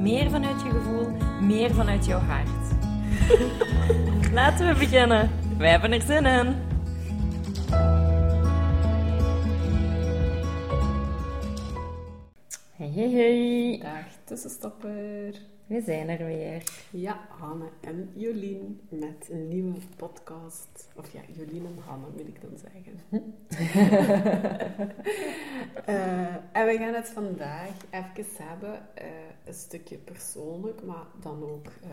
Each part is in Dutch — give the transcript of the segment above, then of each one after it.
meer vanuit je gevoel, meer vanuit jouw hart. Laten we beginnen. Wij hebben er zin in. Hey, hey, hey. Dag tussenstopper. We zijn er weer. Ja, Hanne en Jolien met een nieuwe podcast. Of ja, Jolien en Hanne moet ik dan zeggen. Eh, en we gaan het vandaag even hebben, eh, een stukje persoonlijk, maar dan ook eh,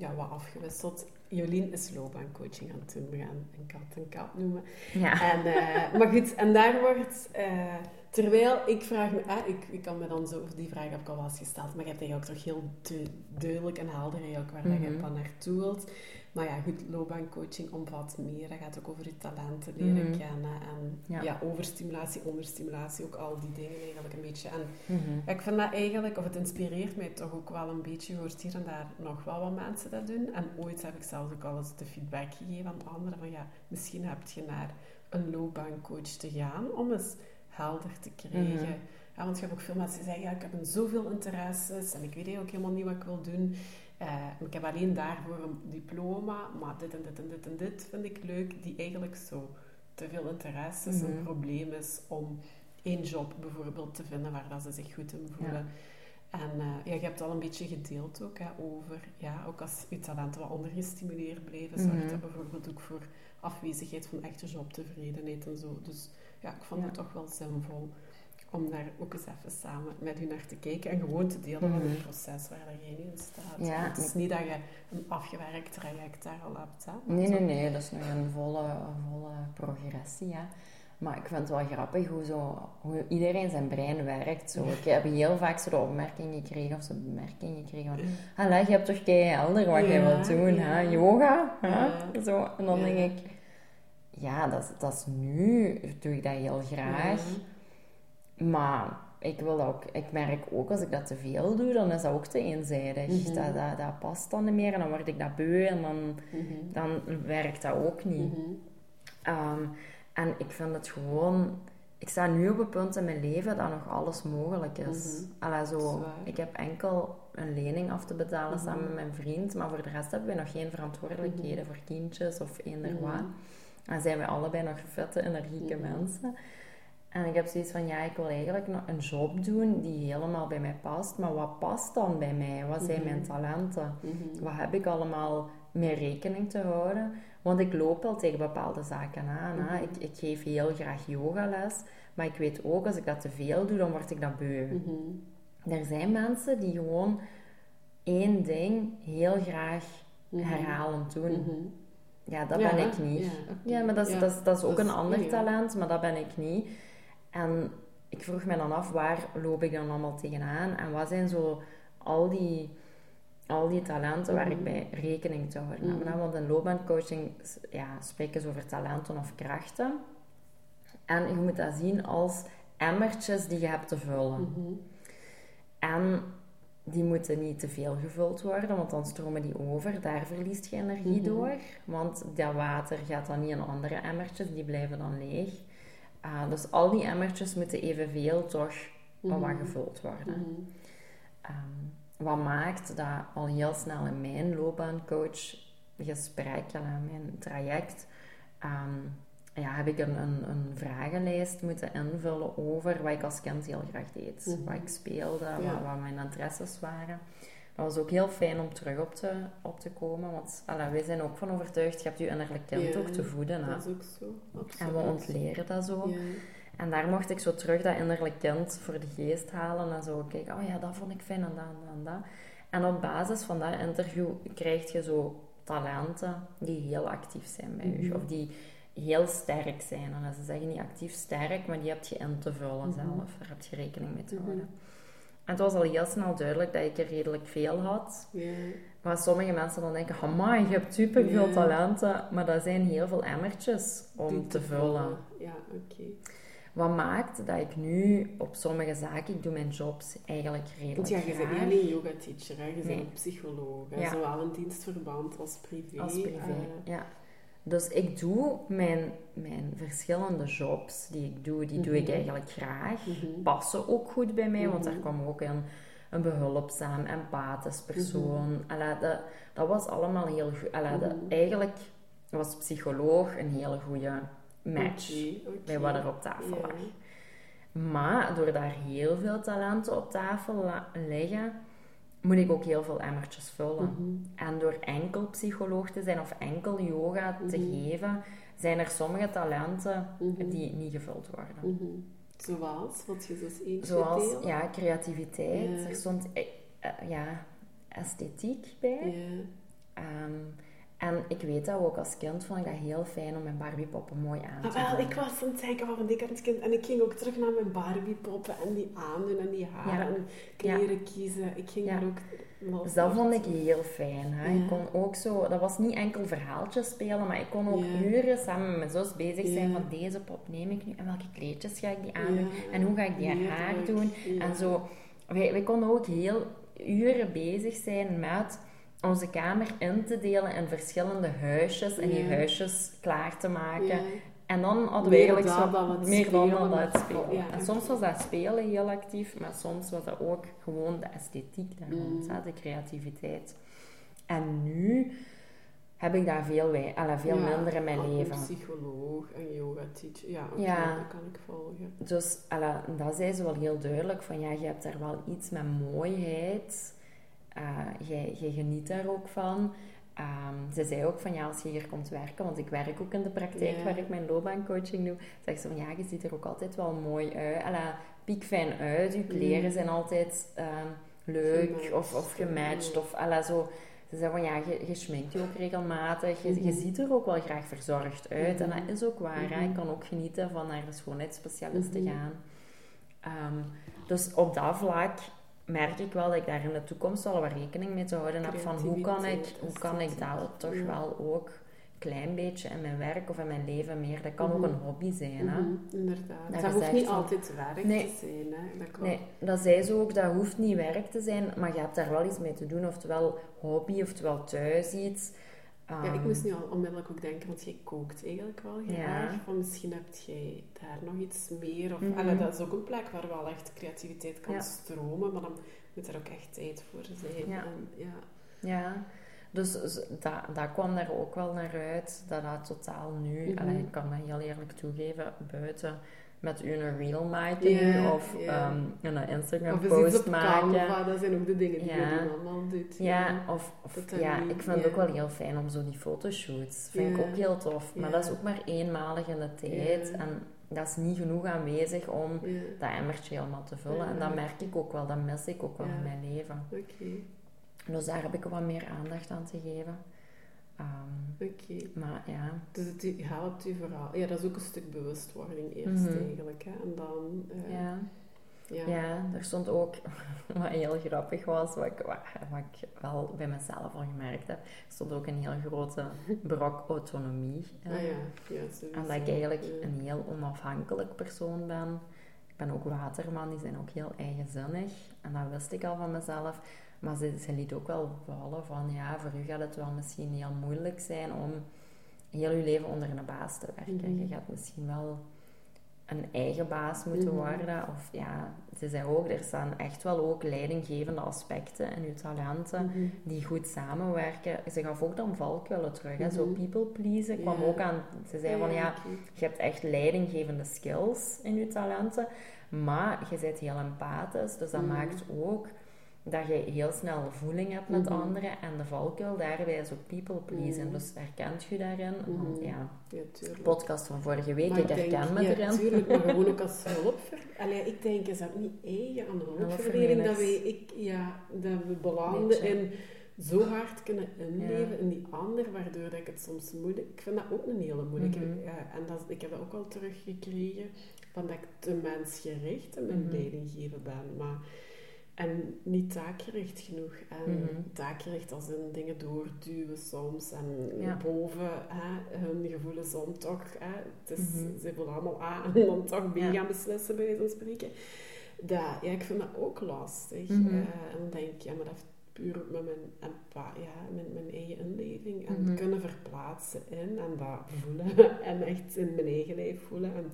ja, wat afgewisseld. Jolien is loopbaancoaching aan het doen. We gaan een kat een kat noemen. Ja. En, eh, maar goed, en daar wordt... eh, terwijl ik vraag me... ah, ik, ik kan me dan zo... Die vraag heb ik al wel eens gesteld. Maar je hebt eigenlijk ook toch heel du- duidelijk en helder ook waar dat je Mhm. dan naartoe wilt. Maar ja, goed, loopbaancoaching omvat meer. Dat gaat ook over je talenten leren Mhm. kennen. En Ja. ja. overstimulatie, onderstimulatie. Ook al die dingen eigenlijk een beetje. En Mhm. ja, ik vind dat eigenlijk, of het inspireert mij toch ook wel een beetje. Je hoort hier en daar nog wel wat mensen dat doen. En ooit heb ik zelfs ook al eens de feedback gegeven aan anderen van ja, misschien heb je naar een loopbaancoach te gaan om eens helder te krijgen. Mhm. Ja, want je hebt ook veel mensen die zeggen, ja, ik heb een zoveel interesses en ik weet eigenlijk helemaal niet wat ik wil doen. Eh, ik heb alleen daarvoor een diploma, maar dit en dit en dit en dit vind ik leuk, die eigenlijk zo te veel interesses Mhm. een probleem is om één job bijvoorbeeld te vinden waar dat ze zich goed in voelen. En eh, ja, je hebt al een beetje gedeeld ook hè, over, ja, ook als je talenten wat ondergestimuleerd blijven, zorgt Mhm. dat bijvoorbeeld ook voor afwezigheid van echte jobtevredenheid en zo. Dus ja, ik vond Ja. het toch wel zinvol om daar ook eens even samen met u naar te kijken en gewoon te delen van Mhm. het proces waar jij nu in staat. Ja, het is niet dat je een afgewerkt traject daar al hebt. Hè, Nee, nee, nee, dat is nog een volle, volle progressie. Hè. Maar ik vind het wel grappig hoe, zo, hoe iedereen zijn brein werkt. Zo. Ik heb heel vaak zo de opmerking gekregen, of zo'n bemerking gekregen van... Allee, je hebt toch helder wat jij Ja, wilt doen, ja. hè? Yoga, hè? Ja. Zo. En dan Ja. denk ik... Ja, dat, dat is nu, doe ik dat heel graag. Maar ik wil ook, ik merk ook als ik dat te veel doe, dan is dat ook te eenzijdig. Mhm. Dat, dat, dat past dan niet meer en dan word ik dat beu en dan, Mhm. dan werkt dat ook niet. Mhm. Ehm, en ik vind het gewoon... Ik sta nu op een punt in mijn leven dat nog alles mogelijk is. Allee, zo, ik heb enkel een lening af te betalen samen met mijn vriend, maar voor de rest hebben we nog geen verantwoordelijkheden voor kindjes of eender wat. En zijn we allebei nog vette, energieke mensen. En ik heb zoiets van, ja, ik wil eigenlijk een job doen die helemaal bij mij past. Maar wat past dan bij mij? Wat zijn Mhm. mijn talenten? Mhm. Wat heb ik allemaal mee rekening te houden? Want ik loop wel tegen bepaalde zaken aan. Hè? Mhm. Ik, ik geef heel graag yogales. Maar ik weet ook, als ik dat te veel doe, dan word ik dat beu. Mhm. Er zijn mensen die gewoon één ding heel graag Mhm. herhalend doen. Mhm. Ja, dat Ja, ben ik niet. Ja, maar dat is, Ja, dat is, dat is ook dat een ander talent, maar dat ben ik niet. En ik vroeg me dan af, waar loop ik dan allemaal tegenaan? En wat zijn zo al die, al die talenten waar ik Mhm. bij rekening te houden heb? Mhm. Want in loopbaancoaching ja, spreken ze over talenten of krachten. En je moet dat zien als emmertjes die je hebt te vullen. Mhm. En die moeten niet te veel gevuld worden, want dan stromen die over. Daar verliest je energie door. Want dat water gaat dan niet in andere emmertjes, die blijven dan leeg. Ah, dus al die emmertjes moeten evenveel toch wel wat Mhm. gevuld worden. Mhm. Ehm, wat maakt dat al heel snel in mijn loopbaancoach gesprek, en mijn traject, ehm, ja, heb ik een, een, een vragenlijst moeten invullen over wat ik als kind heel graag deed. Mhm. Wat ik speelde, Ja. wat, wat mijn interesses waren. Dat was ook heel fijn om terug op te, op te komen, want allee, wij zijn ook van overtuigd, je hebt je innerlijk kind Ja, ook te voeden. Hè? Dat is ook zo. Absoluut. En we ontleren dat zo. Ja. En daar mocht ik zo terug dat innerlijk kind voor de geest halen en zo kijken, oh ja, dat vond ik fijn en dat en dat en dat. En op basis van dat interview krijg je zo talenten die heel actief zijn bij je, Mhm. of die heel sterk zijn. En ze zeggen niet actief sterk, maar die heb je in te vullen Mhm. zelf, daar heb je rekening mee te Mhm. houden. En het was al heel snel duidelijk dat ik er redelijk veel had. Ja. Maar sommige mensen dan denken, amai, je hebt superveel Ja. talenten. Maar dat zijn heel veel emmertjes om Die te vullen. Ja, oké. Wat maakt dat ik nu op sommige zaken, ik doe mijn jobs eigenlijk redelijk Want ja, je bent niet alleen yoga teacher, hè. je bent een psycholoog. hè. Ja. Zowel in dienstverband als privé. Als privé, eh, ja. Dus ik doe mijn, mijn verschillende jobs die ik doe, die doe ik Mhm. eigenlijk graag. mhm. Passen ook goed bij mij, want Mhm. daar kwam ook een, een behulpzaam, empathisch persoon. Allee, dat, dat was allemaal heel goed. Eigenlijk was psycholoog een hele goede match oké. bij wat er op tafel lag. Maar door daar heel veel talenten op tafel liggen, moet ik ook heel veel emmertjes vullen. Mhm. En door enkel psycholoog te zijn of enkel yoga te Mhm. geven, zijn er sommige talenten Mhm. die niet gevuld worden. Zoals? Wat je dus eentje Zoals ja, creativiteit. Ja. Er stond eh, eh, ja, esthetiek bij. Ja. Ehm, en ik weet dat ook als kind vond ik dat heel fijn om mijn Barbiepoppen mooi aan te Ah, wel, doen. ik was aan het van ik als kind en ik ging ook terug naar mijn Barbiepoppen en die aandoen en die haren Ja. en kleren kiezen. Ik ging Ja. daar ook los Dus dat vond ik heel fijn. Hè? Ik kon ook zo, dat was niet enkel verhaaltjes spelen, maar ik kon ook uren samen met mijn zus bezig zijn van deze pop neem ik nu en welke kleedjes ga ik die aandoen en hoe ga ik die haar doen. En zo, wij, wij konden ook heel uren bezig zijn met onze kamer in te delen in verschillende huisjes en die Ja. huisjes klaar te maken. Ja. En dan hadden we Meer eigenlijk zo meer dan spelen, maar- spelen. ja, en soms was dat spelen heel actief, maar soms was dat ook gewoon de esthetiek daar rond, Mm. hè, de creativiteit. En nu heb ik daar veel, wij, veel minder in mijn ook een leven. psycholoog en yoga teacher. Ja, Ja. dat kan ik volgen. Dus alla, dat zei ze wel heel duidelijk van ja, je hebt daar wel iets met mooiheid. Eh, jij, jij geniet daar ook van. Ehm, ze zei ook van ja, als je hier komt werken, want ik werk ook in de praktijk waar ik mijn loopbaancoaching doe, zegt ze van ja, je ziet er ook altijd wel mooi uit. Alla, piekfijn uit, je kleren Mm. zijn altijd ehm, leuk Gematcht, of, of gematcht. Of zo. Ze zei van ja, je, je schminkt je ook regelmatig. Je, je Mhm. ziet er ook wel graag verzorgd uit. En dat is ook waar. hè. Ik Mhm. kan ook genieten van naar de schoonheidsspecialist te gaan. Ehm, dus op dat vlak merk ik wel dat ik daar in de toekomst wel wat rekening mee te houden heb. Van hoe kan ik, hoe kan ik dat toch ja. wel ook een klein beetje in mijn werk of in mijn leven meer. Dat kan Mhm. ook een hobby zijn. Hè? Mhm, inderdaad. Dat hoeft niet van- altijd werk Nee. te zijn. Hè. Dat klopt. Nee, dat zei ze ook, dat hoeft niet werk te zijn, maar je hebt daar wel iets mee te doen. Oftewel hobby, oftewel thuis iets. Ja, ik Ehm, moest nu al onmiddellijk ook denken, want jij kookt eigenlijk wel Ja. graag. Van misschien heb jij daar nog iets meer. Of. Allee, dat is ook een plek waar wel echt creativiteit kan Ja. stromen, maar dan moet er ook echt tijd voor zijn. Ja. En, ja. Ja, dus dat, dat kwam daar ook wel naar uit. Dat dat totaal nu, Mhm. allee, ik kan dat heel eerlijk toegeven, buiten met u een reel maken of ehm, een Instagram Of iets post op maken. Canva, dat zijn ook de dingen die Ja. je dan allemaal doet. Ja, of, of ja, ik vind het ook wel heel fijn om zo die fotoshoots. Vind ik ook heel tof. Maar dat is ook maar eenmalig in de tijd. En dat is niet genoeg aanwezig om dat emmertje helemaal te vullen. En dat merk ik ook wel. Dat mis ik ook wel in mijn leven. Oké, Dus daar heb ik wat meer aandacht aan te geven. Ehm, oké. maar ja, Dus het helpt u vooral. Ja, dat is ook een stuk bewustwording eerst Mhm. eigenlijk. Hè. En dan... eh, ja. ja. Ja, er stond ook, wat heel grappig was, wat ik, wat, wat ik wel bij mezelf al gemerkt heb, er stond ook een heel grote brok autonomie. Ah ja, ja. En dat ik eigenlijk Ja. een heel onafhankelijk persoon ben. Ik ben ook waterman, die zijn ook heel eigenzinnig. En dat wist ik al van mezelf. Maar ze, ze liet ook wel vallen van, ja, voor u gaat het wel misschien heel moeilijk zijn om heel je leven onder een baas te werken. Mhm. Je gaat misschien wel een eigen baas moeten Mhm. worden. Of ja, ze zei ook, er staan echt wel ook leidinggevende aspecten in je talenten Mhm. die goed samenwerken. Ze gaf ook dan valkuilen terug. Hè? Zo people pleasen kwam ook aan. Ze zei van ja, je hebt echt leidinggevende skills in je talenten, maar je bent heel empathisch. Dus dat maakt ook dat je heel snel voeling hebt met Mhm. anderen. En de valkuil daarbij is ook people pleasen. Mhm. Dus herkent je daarin? Mhm. ja, Ja, podcast van vorige week, Maar ik herken me ja, erin. tuurlijk, maar gewoon ook als hulpver... Allee, ik denk, is dat niet eigen aan hulpverlening dat, wij, ik, ja, dat we belanden in zo hard kunnen inleven in die ander, waardoor dat ik het soms moeilijk... Ik vind dat ook een hele moeilijke... Mhm. ja, en dat, ik heb dat ook al teruggekregen, van dat ik te mensgericht in mijn leidinggeven ben. Maar en niet taakgericht genoeg. En Mhm. taakgericht als in dingen doorduwen soms. En Ja. boven hè, hun gevoelens om toch... Hè, het is, Mhm. Ze voelen allemaal A en dan toch B Ja. gaan beslissen, bij van spreken. Dat, ja, ik vind dat ook lastig. Mhm. Eh, en dan denk ik, ja, maar dat heeft puur met mijn, ja, mijn, mijn eigen inleving. En kunnen verplaatsen in en dat voelen. en echt in mijn eigen lijf voelen. En,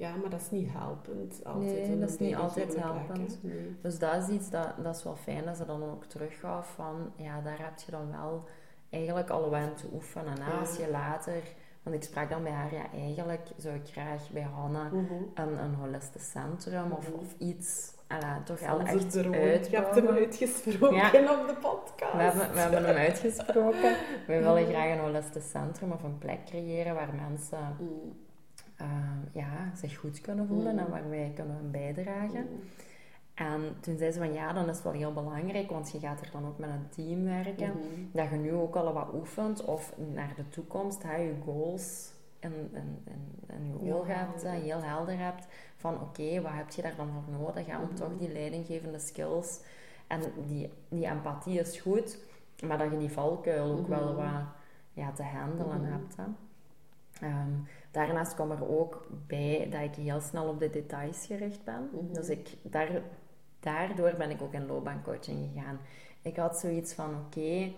ja, maar dat is niet helpend. Altijd Nee, dat is niet bijna altijd helpend. Dus dat is iets dat, dat is wel fijn dat ze dan ook teruggaf van, ja, daar heb je dan wel eigenlijk al aan te oefenen. Ja. Als je later, want ik sprak dan bij haar, ja, eigenlijk zou ik graag bij Hanna Mhm. een, een holistisch centrum of, Mhm. of iets, ala, toch wel echt. Je hebt hem uitgesproken Ja. op de podcast. We hebben, we hebben hem uitgesproken. We willen graag een holistisch centrum of een plek creëren waar mensen Mm. Eh, ja, zich goed kunnen voelen en waar wij kunnen bijdragen. Mm. En toen zei ze van ja, dan is het wel heel belangrijk, want je gaat er dan ook met een team werken. Mhm. Dat je nu ook al wat oefent of naar de toekomst, hè, je goals en, en, en, en je ogen hebt, helder. heel helder hebt. Van oké, wat heb je daar dan voor nodig hè, om Mhm. toch die leidinggevende skills. En die, die empathie is goed, maar dat je die valkuil ook wel Mhm. wat ja, te handelen hebt. Hè. Ehm, daarnaast kwam er ook bij dat ik heel snel op de details gericht ben. Mhm. Dus ik, daar, daardoor ben ik ook in loopbaancoaching gegaan. Ik had zoiets van, oké,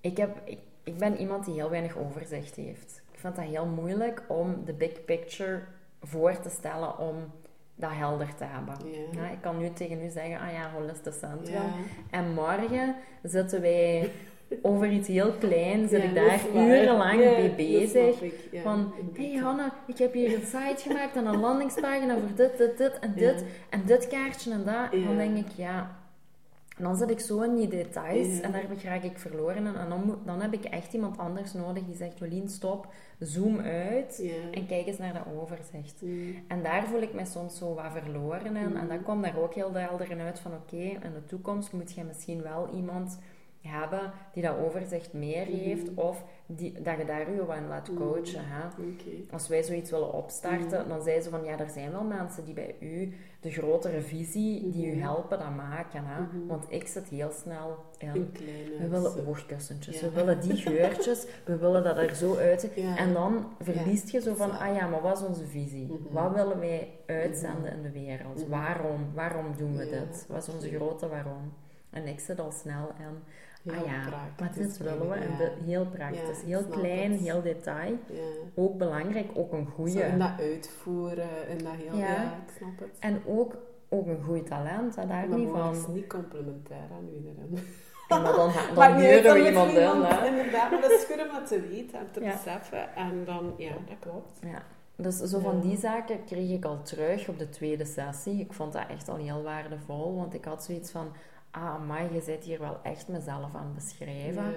ik, heb, ik, ik ben iemand die heel weinig overzicht heeft. Ik vind dat heel moeilijk om de big picture voor te stellen om dat helder te hebben. Ja. Ja, ik kan nu tegen u zeggen, ah ja, holistisch centrum. En morgen zitten wij over iets heel klein, zit Ja, ik daar urenlang Ja, mee bezig. snap ik, ja. Van, hé hey Hanna, ik heb hier een site gemaakt en een landingspagina voor dit, dit, dit en dit. En dit kaartje en dat. Dan denk ik, ja... En dan zit ik zo in die details en daar raak ik verloren. En dan, dan heb ik echt iemand anders nodig die zegt, Jolien, stop, zoom uit en kijk eens naar dat overzicht. En daar voel ik mij soms zo wat verloren in. En dat kwam daar ook heel helder in uit van oké, in de toekomst moet je misschien wel iemand hebben die dat overzicht meer Mhm. heeft of die, dat je daar je in laat Mhm. coachen. Hè? Als wij zoiets willen opstarten, Mhm. dan zeiden ze van ja, er zijn wel mensen die bij u de grotere visie, die u helpen, dat maken. Hè? Want ik zit heel snel in. Kleine. We willen Ja. we willen die geurtjes, we willen dat er zo. Ja. En dan verliest je zo van, ah ja, maar wat is onze visie? Wat willen wij uitzenden in de wereld? Waarom? Waarom doen we dit? Wat is onze grote waarom? En ik zit al snel in, Heel ah ja, maar praktisch dit willen we. En ja. heel praktisch, Ja, heel klein, het. heel detail. Ja. Ook belangrijk, ook een goede. in dat uitvoeren, in dat heel... Ja. Ik snap het. En ook, ook een goed talent, hè, daar maar niet van. is niet complementair aan. Ja, maar dan, dan huren we is iemand in. Inderdaad, maar dat is goed om dat te weten en te beseffen. En dan, ja, dat klopt. Ja. Dus zo van die zaken kreeg ik al terug op de tweede sessie. Ik vond dat echt al heel waardevol, want ik had zoiets van... Ah, maar je zit hier wel echt mezelf aan het beschrijven. Ja.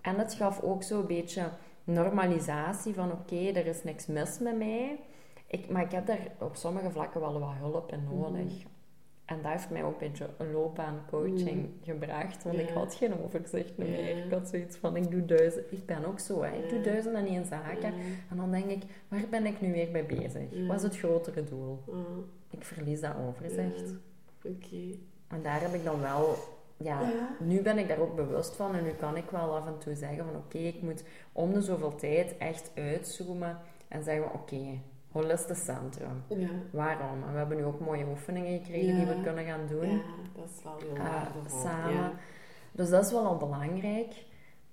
En het gaf ook zo'n beetje normalisatie van... Oké, er is niks mis met mij. Ik, maar ik heb daar op sommige vlakken wel wat hulp in nodig. Mhm. En dat heeft mij ook een beetje een loopbaancoaching Mhm. gebracht. Want ik had geen overzicht meer. Ik had zoiets van, ik doe duizend... Ik ben ook zo, hè. Ik doe duizend en één zaken. En dan denk ik, waar ben ik nu weer mee bezig? Wat is het grotere doel? Ik verlies dat overzicht. Oké. En daar heb ik dan wel... Ja, Ja. nu ben ik daar ook bewust van. En nu kan ik wel af en toe zeggen van... Oké, ik moet om de zoveel tijd echt uitzoomen. En zeggen van... Oké, holistisch centrum. Ja. Waarom? En we hebben nu ook mooie oefeningen gekregen die we kunnen gaan doen. ja, dat is wel heel waardevol. samen. Ja. Dus dat is wel al belangrijk.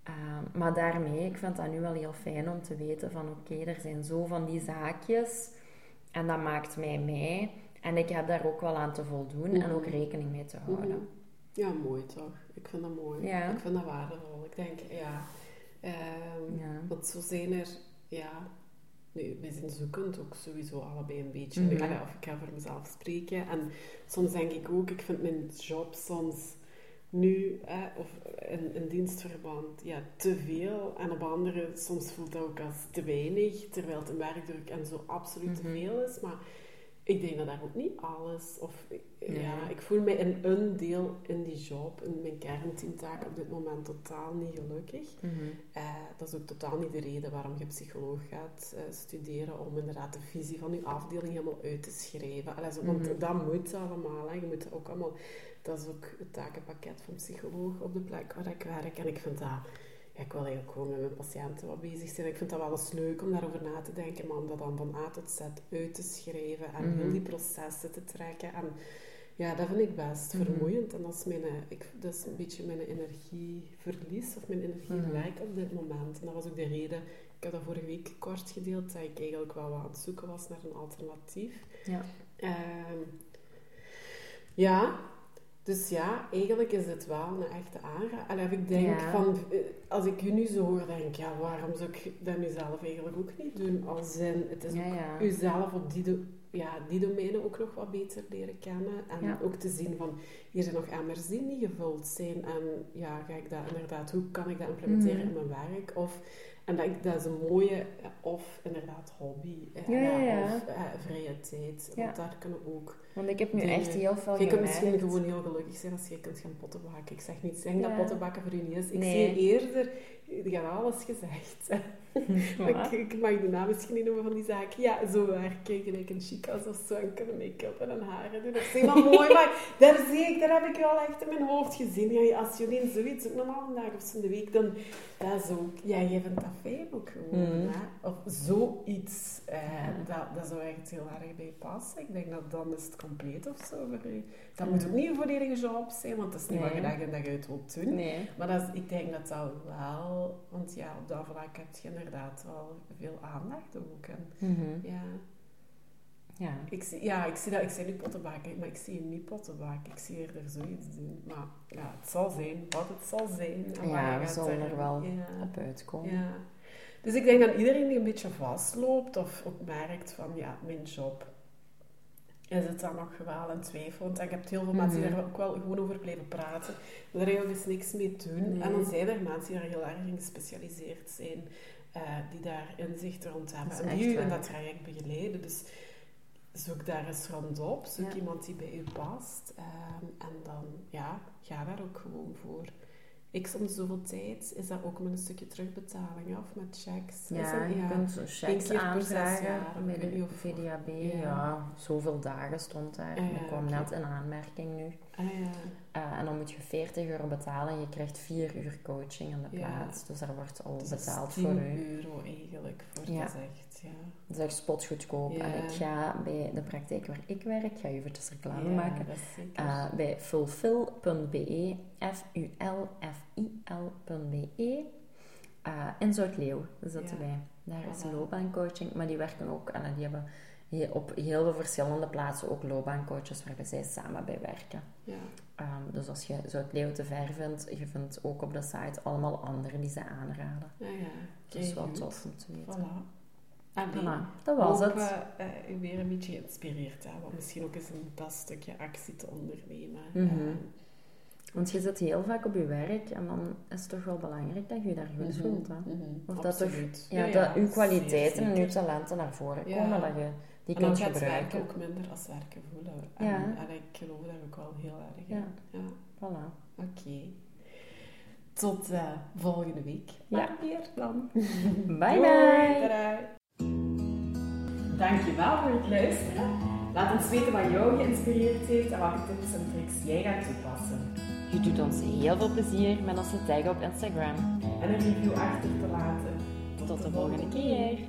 Eh, maar daarmee, ik vind dat nu wel heel fijn om te weten van oké, er zijn zo van die zaakjes en dat maakt mij mij. En ik heb daar ook wel aan te voldoen en ook Mhm. rekening mee te houden. Mhm. Ja, mooi toch? Ik vind dat mooi. Ja. Ik vind dat waardevol. Ik denk, ja. Ja. Want zo zijn er, ja. Nu, wij zijn zoekend ook sowieso allebei een beetje. Mhm. Of ik ga voor mezelf spreken. En soms denk ik ook, ik vind mijn job soms nu, hè, of in, in dienstverband, ja, te veel. En op andere, soms voelt dat ook als te weinig, terwijl het een werkdruk en zo absoluut te veel is. Maar Ik denk dat daar ook niet alles, of ja, ik voel mij in een deel in die job, in mijn kernteamtaak op dit moment totaal niet gelukkig. Mhm. Eh, dat is ook totaal niet de reden waarom je psycholoog gaat eh, studeren, om inderdaad de visie van je afdeling helemaal uit te schrijven. Allee, zo, want Mhm. dat moet allemaal, hè. je moet ook allemaal, dat is ook het takenpakket van psycholoog op de plek waar ik werk. En ik vind dat, ja, ik wil eigenlijk gewoon met mijn patiënten wat bezig zijn. Ik vind dat wel eens leuk om daarover na te denken, maar om dat dan van A tot Z uit te schrijven en Mhm. heel die processen te trekken. En ja, dat vind ik best Mhm. vermoeiend. En dat is, mijn, eh, ik, dat is een beetje mijn energieverlies of mijn energielek Mhm. op dit moment. En dat was ook de reden, ik heb dat vorige week kort gedeeld, dat ik eigenlijk wel wat aan het zoeken was naar een alternatief. Ja. Ehm, ja, dus ja, eigenlijk is het wel een echte aanrader. Ik denk Ja. van, eh, als ik u nu zo hoor, denk ik, ja, waarom zou ik dat nu zelf eigenlijk ook niet doen? Als in, het is Ja, ook ja. uzelf op die, do- ja, die domeinen ook nog wat beter leren kennen. En ook te zien van, hier zijn nog emmers die niet gevuld zijn. En ja, ga ik dat inderdaad, hoe kan ik dat implementeren Mhm. in mijn werk? Of, en dat, ik- dat is een mooie, of inderdaad hobby. Ja, ja, ja. Of eh, vrije tijd. Want daar kunnen ook... Want ik heb nu Dingen. echt heel veel Je kunt gemerkt. misschien gewoon heel gelukkig zijn als je kunt gaan pottenbakken. Ik zeg niet zeggen dat pottenbakken voor u niet is. Ik Nee. zie eerder... Je gaat alles gezegd. Maar ik, ik mag de naam misschien niet noemen van die zaak. Ja, zo werk ik. En ik een chicas of zo. En kunnen make-up en een haren doen. Dat is helemaal mooi. Maar daar zie ik, daar heb ik wel echt in mijn hoofd gezien. Ja, als jullie zoiets ook normaal een dag of zo in de week, dan... Dat is ook... Ja, je vindt dat fijn ook gewoon. Mhm. Hè? Of zoiets. Eh, dat, dat zou echt heel erg bij passen. Ik denk dat dan is het compleet of zo voor u. Dat moet ook niet een volledige job zijn, want dat is niet wat je dag in dag uit wilt doen. Nee. Maar dat is, ik denk dat dat wel, want ja, op dat vlak heb je inderdaad wel veel aandacht ook. En, Mhm. ja, Ja. ik zie, ja, ik zie dat, ik zie nu potten bakken, maar ik zie hem niet potten bakken. Ik zie eerder zoiets doen. Maar ja, het zal zijn wat het zal zijn. Ja, we zullen er- er wel Ja. op uitkomen. Ja. Dus ik denk dat iedereen die een beetje vastloopt of ook merkt van ja, mijn job, is het dan nog wel een twijfel? Want ik heb heel veel mensen die Mhm. daar ook wel gewoon over blijven praten, maar daar eigenlijk dus niks mee doen. Nee. En dan zijn er mensen die daar heel erg in gespecialiseerd zijn, eh, die daar inzicht rond hebben is en die u in dat traject begeleiden. Dus zoek daar eens rondop, zoek Ja. iemand die bij u past ehm, en dan ja, ga daar ook gewoon voor. Ik soms zoveel tijd, is dat ook met een stukje terugbetaling of met checks? Ja, dat- je kunt checks aanvragen bij de niet of- VDAB. Ja. Zoveel dagen stond daar. Ik kwam net in aanmerking nu. Ah ja, Eh, en dan moet je 40 euro betalen en je krijgt 4 uur coaching aan de Ja. plaats. Dus daar wordt al dus dat betaald 10 voor u. euro eigenlijk voor Ja. echt, ja. Dat is echt spotgoedkoop. Ja. En ik ga bij de praktijk waar ik werk, ga je eventjes reclame maken. dat. Eh, bij fulfill.be, F-U-L-F-I-L.be, eh, in Zuid-Leeuw zitten wij. Daar is Voilà. loopbaancoaching, maar die werken ook, en die hebben he- op heel veel verschillende plaatsen ook loopbaancoaches waar zij samen bij werken. ja. Ehm, dus als je Zuid-Leeuw te ver vindt, je vindt ook op de site allemaal anderen die ze aanraden. Ah ja, Dat is wel tof om te weten. Voilà. Allee, Voilà, dat was hoop, het. eh, eh, weer een beetje geïnspireerd hebben, om misschien ook eens een dat stukje actie te ondernemen. Mhm. Eh, Want je zit heel vaak op je werk en dan is het toch wel belangrijk dat je je daar goed mhm, voelt. Hè? mhm, Of dat toch-. Ja, dat zeer kwaliteiten en uw zeker. talenten naar voren Ja. komen, dat je die en dan gaat gebruiken. werken ook minder als werken voelen. En, Ja. en ik geloof daar ook wel heel erg in. Ja. Ja. Voilà. Oké. Tot eh, volgende week. Ja. Weer dan. Bye Doei, bye! tadaa. Dankjewel voor het luisteren. Laat ons weten wat jou geïnspireerd heeft en welke tips en tricks jij gaat toepassen. Je doet ons heel veel plezier met ons te taggen op Instagram. En een review achter te laten. Tot de volgende keer!